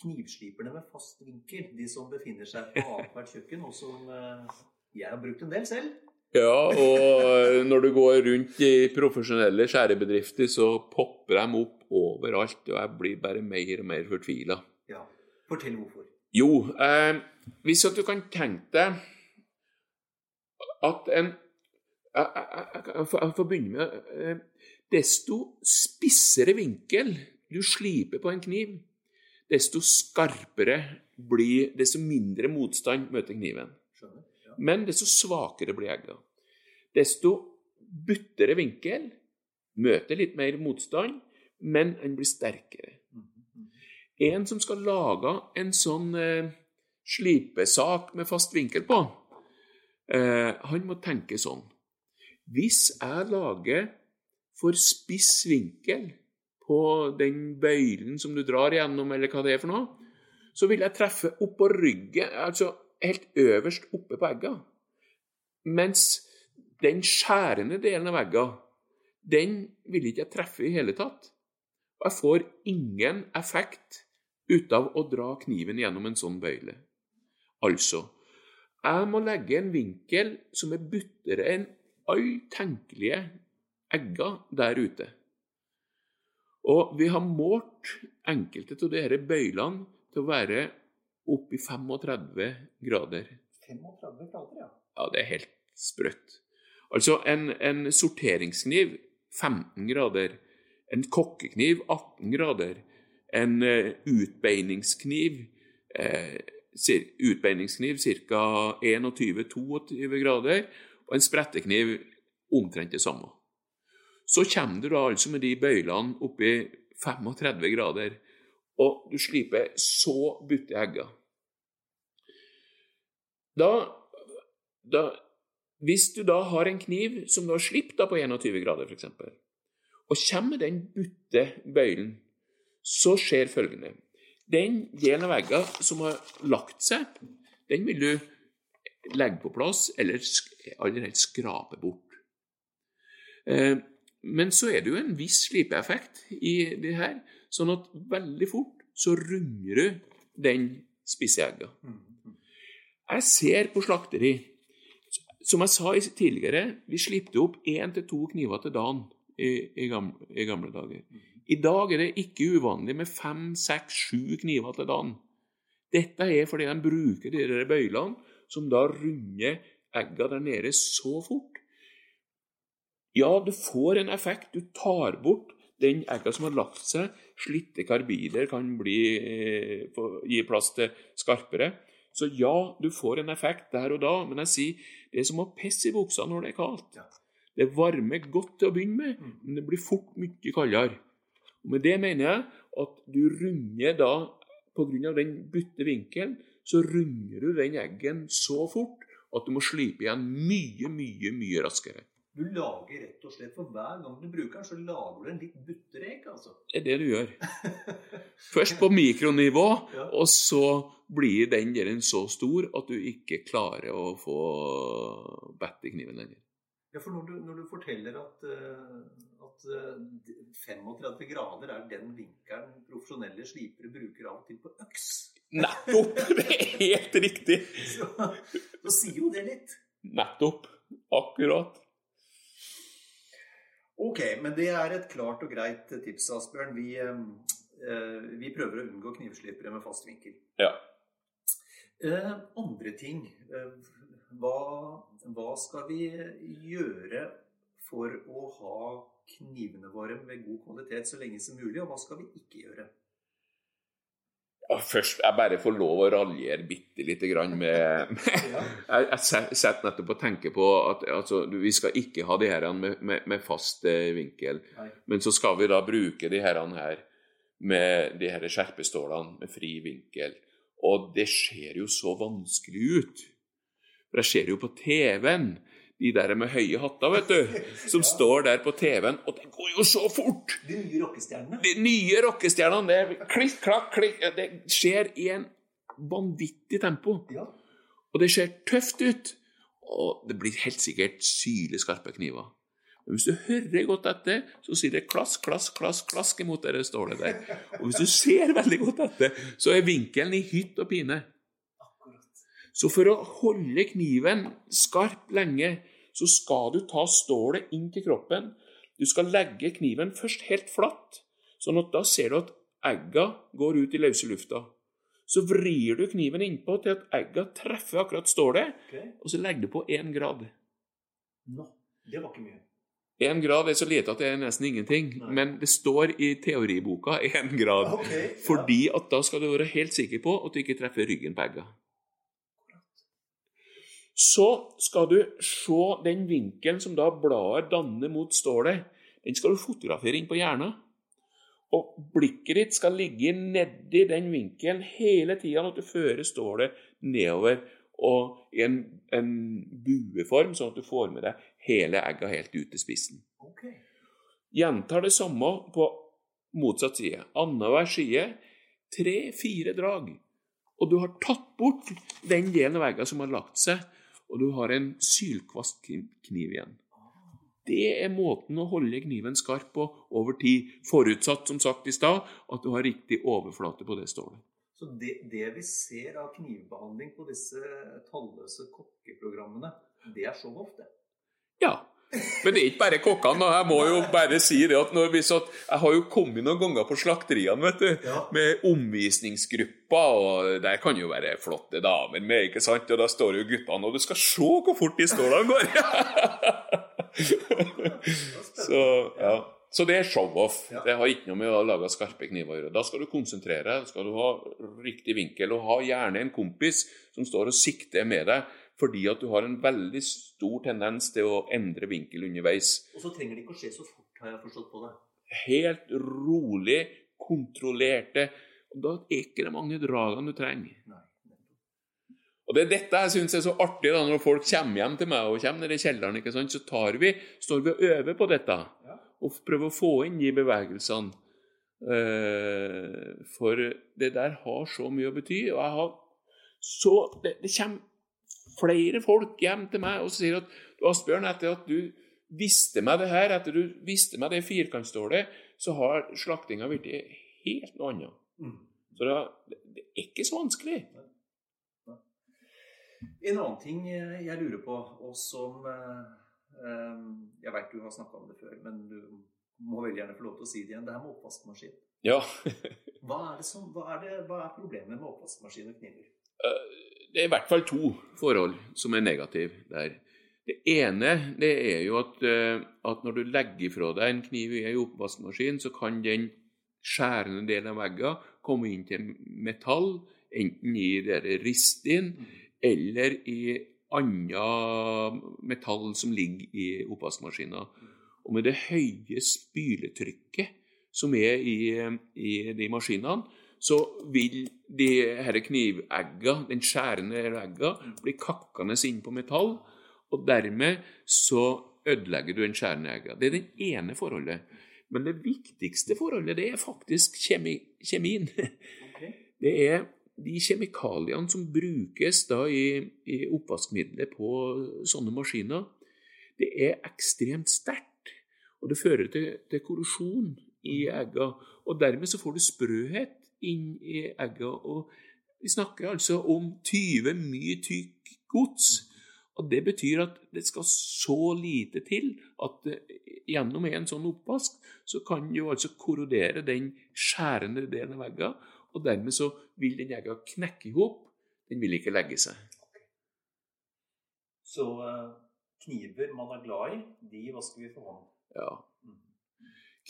S1: knivsliperne med fast vinkel. De som befinner seg på *laughs* annethvert kjøkken, og som uh, jeg har brukt en del selv.
S2: Ja, og når du går rundt i profesjonelle skjærebedrifter, så popper de opp overalt, og jeg blir bare mer og mer fortvila.
S1: Ja. Fortell hvorfor.
S2: Jo, eh, hvis at du kan tenke deg at en Jeg, jeg, jeg, jeg får begynne med eh, Desto spissere vinkel du sliper på en kniv, desto skarpere blir Desto mindre motstand møter kniven. Men desto svakere blir egga. Desto buttere vinkel møter litt mer motstand, men den blir sterkere. En som skal lage en sånn eh, slipesak med fast vinkel på, eh, han må tenke sånn Hvis jeg lager for spiss vinkel på den bøylen som du drar gjennom, eller hva det er for noe, så vil jeg treffe oppå ryggen, altså helt øverst oppe på egga. Mens den skjærende delen av egga, den vil ikke jeg treffe i hele tatt. Og jeg får ingen effekt ut av å dra kniven gjennom en sånn bøyle. Altså, jeg må legge en vinkel som er buttere enn alle tenkelige egger der ute. Og vi har målt enkelte av disse bøylene til å være oppi 35 grader.
S1: 35 grader, ja.
S2: Ja, det er helt sprøtt. Altså, en, en sorteringskniv 15 grader, en kokkekniv 18 grader, en uh, utbeiningskniv uh, utbeiningskniv ca. 21-22 grader, og en sprettekniv omtrent det samme. Så kommer du da altså med de bøylene oppi 35 grader, og du slipper så butte egger. Da, da Hvis du da har en kniv som du har slipt på 21 grader, f.eks., og kommer med den butte bøylen, så skjer følgende. Den delen av egga som har lagt seg, den vil du legge på plass, eller aller helst skrape bort. Eh, men så er det jo en viss slipeeffekt i det her, sånn at veldig fort så runder du den spisseegga. Jeg ser på slakteri Som jeg sa tidligere, vi slipte opp én til to kniver til dagen i, gamle, i gamle dager. I dag er det ikke uvanlig med fem, seks, sju kniver til dagen. Dette er fordi de bruker de der bøylene, som da runder egga der nede så fort. Ja, du får en effekt. Du tar bort den egga som har lagt seg. Slitte karbider kan bli, eh, gi plass til skarpere. Så ja, du får en effekt der og da, men jeg sier det er som å pisse i buksa når det er kaldt. Det varmer godt til å begynne med, men det blir fort mye kaldere. Og Med det mener jeg at du runder da, pga. den butte vinkelen, så runder du den eggen så fort at du må slipe igjen mye, mye, mye raskere.
S1: Du lager rett og slett For hver gang du bruker den, så lager du en litt butterek, altså.
S2: Det er det du gjør. *laughs* Først på mikronivå,
S1: Ja.
S2: og så blir den delen så stor at du ikke klarer å få bett i kniven lenger.
S1: Ja, for når du, når du forteller at, eh, at eh, 35 grader er den vinkelen profesjonelle slipere bruker av og til på øks,
S2: Nettopp! *laughs* Det er helt riktig.
S1: så, så sier jo det litt.
S2: Nettopp. Akkurat.
S1: Ok, men det er et klart og greit tips, Asbjørn. Vi, eh, vi prøver å unngå knivslipere med fast vinkel.
S2: Ja.
S1: Eh, andre ting. Eh, hva, hva skal vi gjøre for å ha knivene våre med god kvalitet så lenge som mulig, og hva skal vi ikke gjøre?
S2: Først, jeg bare får lov å raljere bitte lite grann med, med *laughs* Jeg, jeg setter nettopp og tenker på at altså, vi skal ikke ha de her med, med, med fast eh, vinkel.
S1: Nei.
S2: Men så skal vi da bruke de her, her med de her skjerpestålene med fri vinkel. Og det ser jo så vanskelig ut. For jeg ser jo på TV-en de der med høye hatter, vet du, som *laughs* står der på TV-en, og det går jo så fort!
S1: De nye rockestjernene.
S2: De nye rockestjernene, det er klikk, klakk, klikk Det skjer i en vanvittig tempo.
S1: Ja.
S2: Og det ser tøft ut. Og det blir helt sikkert syrlig skarpe kniver. Men hvis du hører godt etter, så sier det klask, klask, klask, klask imot det stålet der. Og hvis du ser veldig godt etter, så er vinkelen i hytt og pine. Så for å holde kniven skarp lenge, så skal du ta stålet inn til kroppen. Du skal legge kniven først helt flatt, sånn at da ser du at egga går ut i løse lufta. Så vrir du kniven innpå til at egga treffer akkurat stålet,
S1: okay.
S2: og så legger du på én grad.
S1: Nå, det var ikke mye.
S2: Én grad er så lite at det er nesten ingenting,
S1: Nei.
S2: men det står i teoriboka én grad.
S1: Okay, ja.
S2: Fordi at da skal du være helt sikker på at du ikke treffer ryggen på egga. Så skal du se den vinkelen som da bladet danner mot stålet. Den skal du fotografere inn på hjernen. Og blikket ditt skal ligge nedi den vinkelen hele tida når du fører stålet nedover og i en, en bueform, sånn at du får med deg hele egga helt ut til spissen.
S1: Okay.
S2: Gjentar det samme på motsatt side. Annenhver side tre-fire drag. Og du har tatt bort den delen av egga som har lagt seg, og du har en sylkvastkniv igjen. Det er måten å holde kniven skarp på over tid, forutsatt, som sagt i stad, at du har riktig overflate på det stålet.
S1: Så det, det vi ser av knivbehandling på disse talløse kokkeprogrammene, det er så ofte?
S2: Ja. Men det er ikke bare kokkene. Jeg må jo bare si det at når vi satt Jeg har jo kommet noen ganger på slakteriene, vet du.
S1: Ja.
S2: Med omvisningsgrupper, og der kan jo være flotte damer med, ikke sant? Og da står jo guttene, og du skal se hvor fort de stålene går! *laughs* Så, ja. Så det er show-off. Det har ikke noe med å lage skarpe kniver å gjøre. Da skal du konsentrere deg, skal du ha riktig vinkel, og ha gjerne en kompis som står og sikter med deg, fordi at du har en veldig stor tendens til å endre vinkel underveis.
S1: Og så trenger det ikke å skje så fort, har jeg forstått på det.
S2: Helt rolig, kontrollerte. Og da er ikke det mange dragene du trenger.
S1: Nei.
S2: Og Det er dette jeg syns er så artig da, når folk kommer hjem til meg og kommer ned i kjelleren. ikke sant? Så tar vi, står vi og øver på dette
S1: Ja.
S2: og prøver å få inn de bevegelsene. Eh, for det der har så mye å bety. Og jeg har så det, det kommer flere folk hjem til meg og sier at du Asbjørn, etter at du visste meg det her, etter du visste meg det firkantstålet, så har slaktinga blitt helt noe annet.
S1: Mm.
S2: Så det, det er ikke så vanskelig.
S1: En annen ting eh, jeg lurer på, og som eh, Jeg veit du har snakka om det før, men du må veldig gjerne få lov til å si det igjen. Det her med oppvaskmaskin.
S2: Ja.
S1: Hva er, det som, hva, er det, hva er problemet med oppvaskmaskin og kniver?
S2: Det er i hvert fall to forhold som er negative der. Det ene det er jo at, eh, at når du legger fra deg en kniv i en oppvaskmaskin, så kan den skjærende delen av veggen komme inn til metall, enten i det ristin eller i annet metall som ligger i oppvaskmaskinen. Og med det høye spyletrykket som er i, i de maskinene, så vil de disse knivegga, den skjærende egga, bli kakkende inn på metall, og dermed så ødelegger du den skjærende egga. Det er det ene forholdet. Men det viktigste forholdet, det er faktisk kjemi, kjemien. *laughs* Det er de kjemikaliene som brukes da i, i oppvaskmiddelet på sånne maskiner. Det er ekstremt sterkt, og det fører til, til korrosjon i egga. Og dermed så får du sprøhet inn i egget. Og vi snakker altså om 20 mye tykk gods. Og Det betyr at det skal så lite til at eh, gjennom en sånn oppvask så kan du altså korrodere den skjærende delen av veggen, og dermed så vil den egget knekke i hop. Den vil ikke legge seg.
S1: Så eh, kniver man er glad i, de vasker vi for hånd.
S2: Ja.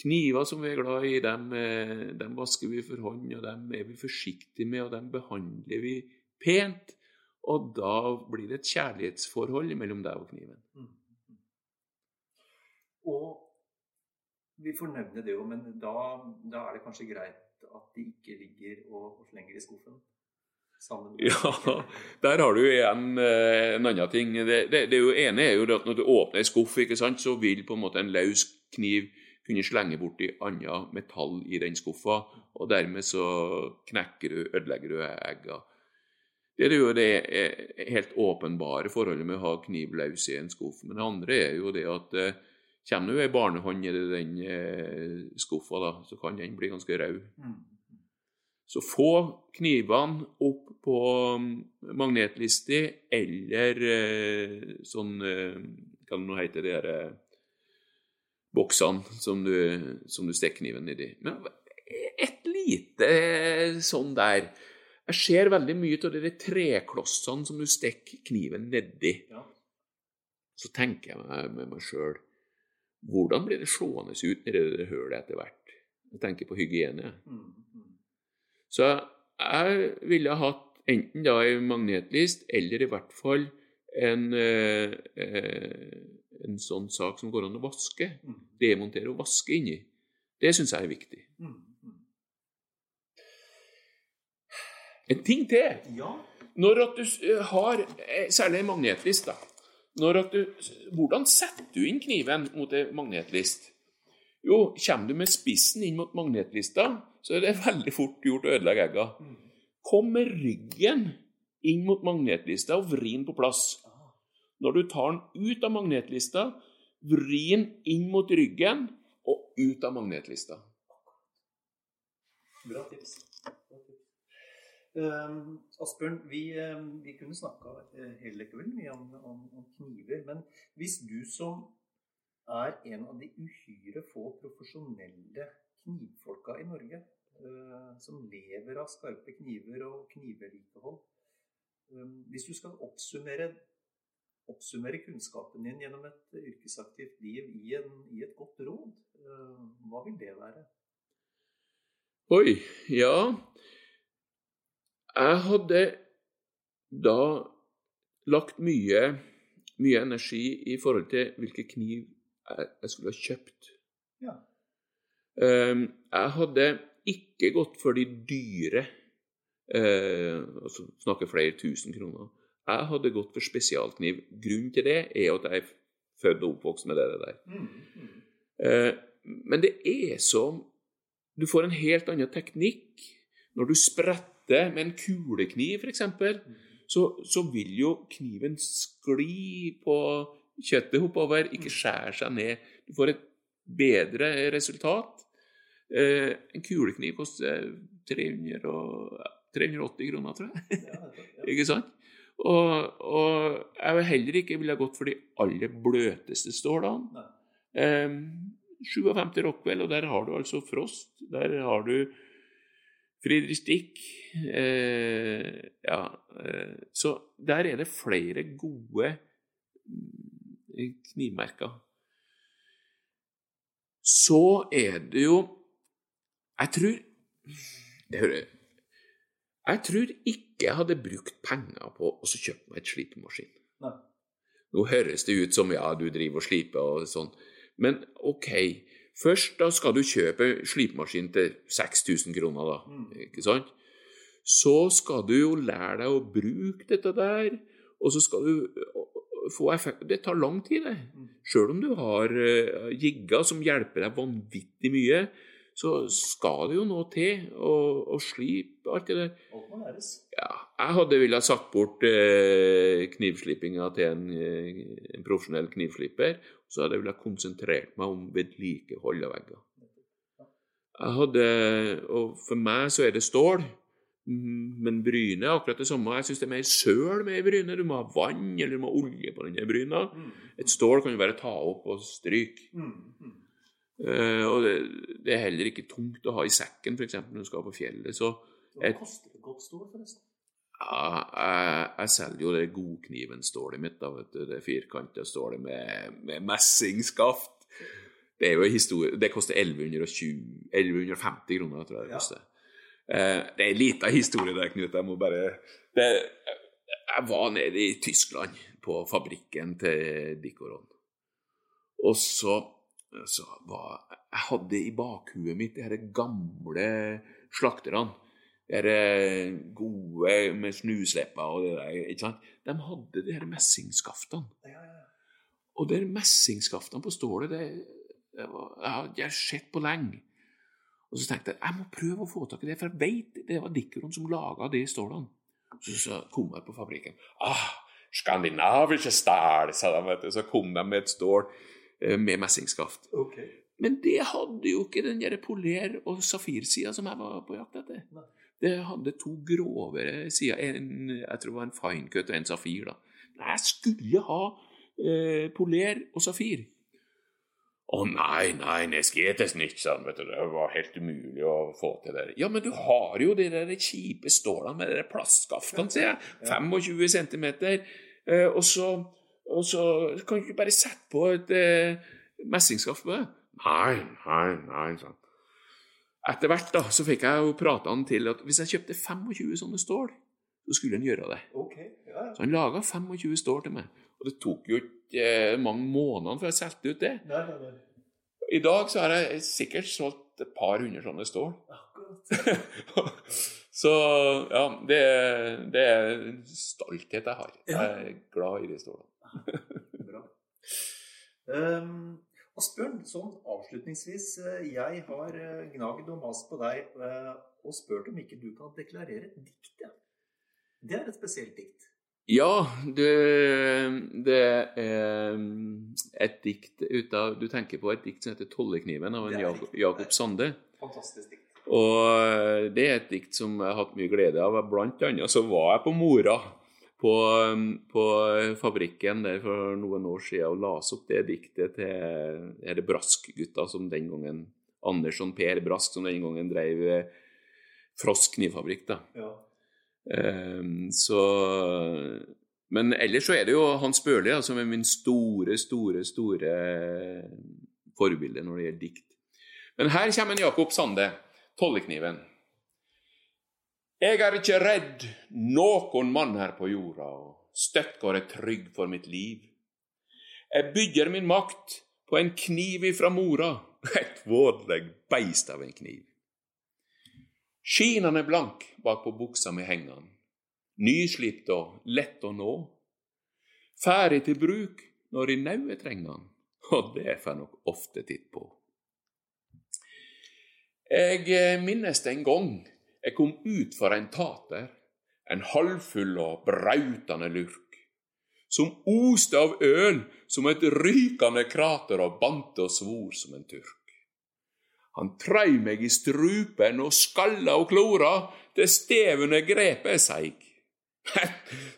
S2: Kniver som vi er glad i, dem, eh, dem vasker vi for hånd, og dem er vi forsiktige med, og dem behandler vi pent. Og da blir det et kjærlighetsforhold mellom deg og kniven.
S1: Mm. Og vi får nevne det jo, men da, da er det kanskje greit at de ikke ligger og, og slenger i skuffen? Sammen
S2: Ja, der har du igjen eh, en annen ting. Det, det, det ene er jo at når du åpner en skuff, så vil på en måte en løs kniv kunne slenge borti annet metall i den skuffa, og dermed så knekker du, ødelegger du egga. Det er jo det eh, helt åpenbare forholdet med å ha kniv løs i en skuff. Men det andre er jo det at eh, kommer det ei barnehånd i den eh, skuffa, da, så kan den bli ganske rød.
S1: Mm.
S2: Så få knivene opp på magnetlista magnetliste eller sånn hva det heter, de der eh, boksene som du, som du stikker kniven nedi. Men et lite sånn der Jeg ser veldig mye av de treklossene som du stikker kniven nedi.
S1: Ja.
S2: Så tenker jeg meg med meg sjøl Hvordan blir det slående ut nedi det hullet etter hvert? Jeg tenker på hygiene.
S1: Mm, mm.
S2: Så jeg ville hatt enten da en magnetlist, eller i hvert fall en, eh, eh, en sånn sak som går an å vaske.
S1: Mm.
S2: Demontere og vaske inni. Det syns jeg er viktig.
S1: Mm, mm.
S2: En ting til.
S1: Ja.
S2: Når at du har eh, særlig magnetlist, da. Du, hvordan setter du inn kniven mot en magnetlist? Jo, kommer du med spissen inn mot magnetlista, så er det *laughs* veldig fort gjort å ødelegge egga.
S1: Mm.
S2: Kom med ryggen inn mot magnetlista og vri den på plass. Når du tar den ut av magnetlista, vri den inn mot ryggen og ut av magnetlista.
S1: Bra tips. Um, Asbjørn, vi, um, vi kunne snakka uh, hele kvelden mye om, om, om kniver. Men hvis du som er en av de uhyre få profesjonelle knivfolka i Norge, uh, som lever av skarpe kniver og knivvedlikehold um, Hvis du skal oppsummere, oppsummere kunnskapen din gjennom et yrkesaktivt liv i, en, i et godt råd, uh, hva vil det være?
S2: Oi, ja. Jeg hadde da lagt mye, mye energi i forhold til hvilken kniv jeg, jeg skulle ha kjøpt.
S1: Ja.
S2: Ehm, jeg hadde ikke gått for de dyre, eh, altså snakker flere tusen kroner. Jeg hadde gått for spesialkniv. Grunnen til det er at jeg er født og oppvokst med det der.
S1: Mm, mm.
S2: Eh, men det er som Du får en helt annen teknikk. Når du spretter med en kulekniv, f.eks., så, så vil jo kniven skli på kjøttet oppover, ikke skjære seg ned. Du får et bedre resultat. Eh, en kulekniv koster 300 og, 380 kroner, tror jeg.
S1: Ja, ja. *laughs*
S2: Ikke sant? Og, og jeg vil heller ikke ville gått for de aller bløteste stålene.
S1: Nei.
S2: Eh, 57 Rockwell, og der har du altså Frost. Der har du Friedrich Dick. Eh, ja, eh, så der er det flere gode mm, knivmerker. Så er det jo Jeg tror det hører, Jeg tror ikke jeg hadde brukt penger på å kjøpe meg et slipemaskin.
S1: Nei.
S2: Nå høres det ut som ja, du driver og sliper og sånn, men OK. Først da skal du kjøpe slipemaskin til 6000 kroner, da.
S1: Mm.
S2: Ikke sant? Så skal du jo lære deg å bruke dette der, og så skal du få effekt. Det tar lang tid, det.
S1: Mm.
S2: Sjøl om du har uh, jigger som hjelper deg vanvittig mye, så skal det jo noe til å, å slipe alt det der.
S1: Læres.
S2: Ja, jeg hadde villet satt bort eh, knivslipinga til en, eh, en profesjonell knivsliper. Så hadde jeg villet konsentrert meg om vedlikehold av vegger. Jeg hadde, og For meg så er det stål, men bryne er akkurat det samme. Jeg syns det er mer søl med ei bryne. Du må ha vann eller du må ha olje på denne bryna.
S1: Mm.
S2: Et stål kan du bare ta opp og stryke.
S1: Mm. Mm.
S2: Eh, og det, det er heller ikke tungt å ha i sekken, f.eks. når du skal på fjellet. Så
S1: Hva koster et godt stål, forresten?
S2: Ja, jeg, jeg selger jo det godkniven-stålet mitt, da, vet du. Det firkanta stålet med, med messingskaft. Det er jo historie Det koster 1120 1150 kroner, tror jeg det
S1: Ja.
S2: koster. Eh, det er en liten historie der, Knut. Jeg må bare det, Jeg var nede i Tyskland, på fabrikken til Dikoron. Og så, så var Jeg hadde i bakhuet mitt de her gamle slakterne. Eh, gode med snuslepper og det der. ikke sant? De hadde de her messingskaftene. Og de messingskaftene på stålet, det, det var, jeg har sett på lenge. Og så tenkte jeg jeg må prøve å få tak i det, for jeg vet det var Dikkeron som laga de stålene. Så, så kom jeg på fabrikken. Ah, skandinaviske stål, sa de. vet du. Så kom de med et stål eh, med messingskaft.
S1: Okay.
S2: Men det hadde jo ikke den der poler- og safirsida som jeg var på jakt etter.
S1: Nei.
S2: Det hadde to grovere sider. En, jeg tror det var en fine cut og en safir. da. Men jeg skulle ha eh, poler og safir. Å nei, nei, det vet du. Det var helt umulig å få til det. Ja, men du har jo de der kjipe stålene med de plastskaftene, sier jeg. 25 cm. Eh, og, så, og så kan du ikke bare sette på et eh, messingskaft på det. Nei, nei, nei, sånn. Etter hvert da, så fikk jeg jo prata han til at hvis jeg kjøpte 25 sånne stål, så skulle han gjøre det.
S1: Okay, ja.
S2: Så han laga 25 stål til meg. Og det tok jo ikke eh, mange månedene før jeg solgte ut det.
S1: Nei, nei, nei.
S2: I dag så har jeg sikkert solgt et par hundre sånne stål. *laughs* Så ja, det, er- det er en stolthet jeg har.
S1: Ja.
S2: Jeg er glad i de stålene.
S1: Bra. Um, Asbjørn, sånn avslutningsvis. eh, Jeg har eh, gnagd og mast på deg eh, og spurt om ikke du kan deklarere et dikt. Ja. Det er et spesielt dikt.
S2: Ja, det, det er et dikt ut av Du tenker på et dikt som heter 'Tollekniven' av en Jakob. Jakob Sande.
S1: Fantastisk dikt.
S2: Og det er et dikt som jeg har hatt mye glede av. Blant annet så var jeg på Mora, på, um, på fabrikken der for noen år siden, og las opp det diktet til disse Brask-gutta som den gangen Andersson Per Brask, som den gangen drev eh, Frosk knivfabrikk. da.
S1: Ja.
S2: Um, så Men ellers så er det jo Hans Børli som er min store, store, store forbilde når det gjelder dikt. Men her kommer en Jakob Sande, Tollekniven. Jeg er ikke redd noen mann her på jorda, og støtt går jeg trygg for mitt liv. Jeg bygger min makt på en kniv ifra mora, *laughs* et vådleg beist av en kniv. Skinan er blank bak på buksa med hengan. Nyslipt og lett å nå. Ferdig til bruk når i nauet trenger han, og det får jeg nok ofte titt på. Jeg minnes minnes en gang jeg kom ut for en tater, en halvfull og brautende lurk, som oste av øl som et rykende krater og bante og svor som en turk. Han trei meg i strupen og skalla og klora, til stevene grepet seig. *laughs*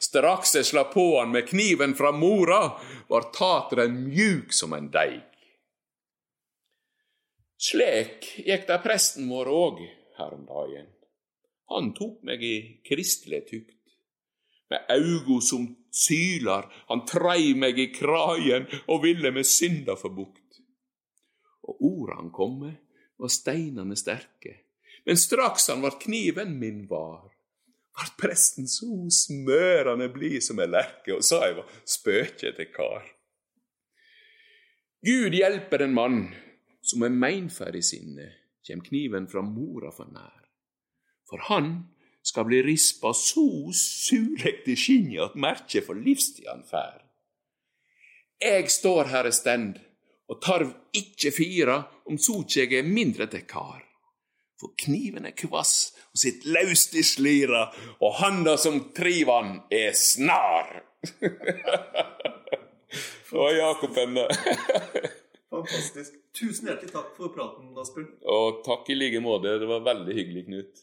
S2: Straks jeg slapp på han med kniven fra mora, var tateren mjuk som en deig. Slik gikk det presten vår òg her om dagen. Han tok meg i kristelig tykt. Med augo som sylar, han trei meg i kragen og ville med synda få bukt. Og orda han kom med, var steinane sterke, men straks han vart kniven min var, vart presten så smørande blid som ei lerke, og sa jeg var spøkjete kar. Gud hjelper en mann som er meinferdig i sinnet, kjem kniven fra mora for nær. For han skal bli rispa så surlegt i skinnet at merket for livstid han fær. Eg står her i stend, og tarv ikkje fira om så eg er mindre til kar. For kniven er kvass og sitt laust i slira, og handa som triv han, er snar. *laughs* Og Jakob Ende. *laughs*
S1: Fantastisk. Tusen hjertelig takk for praten, Asbjørn.
S2: Og takk i like måte. Det var veldig hyggelig, Knut.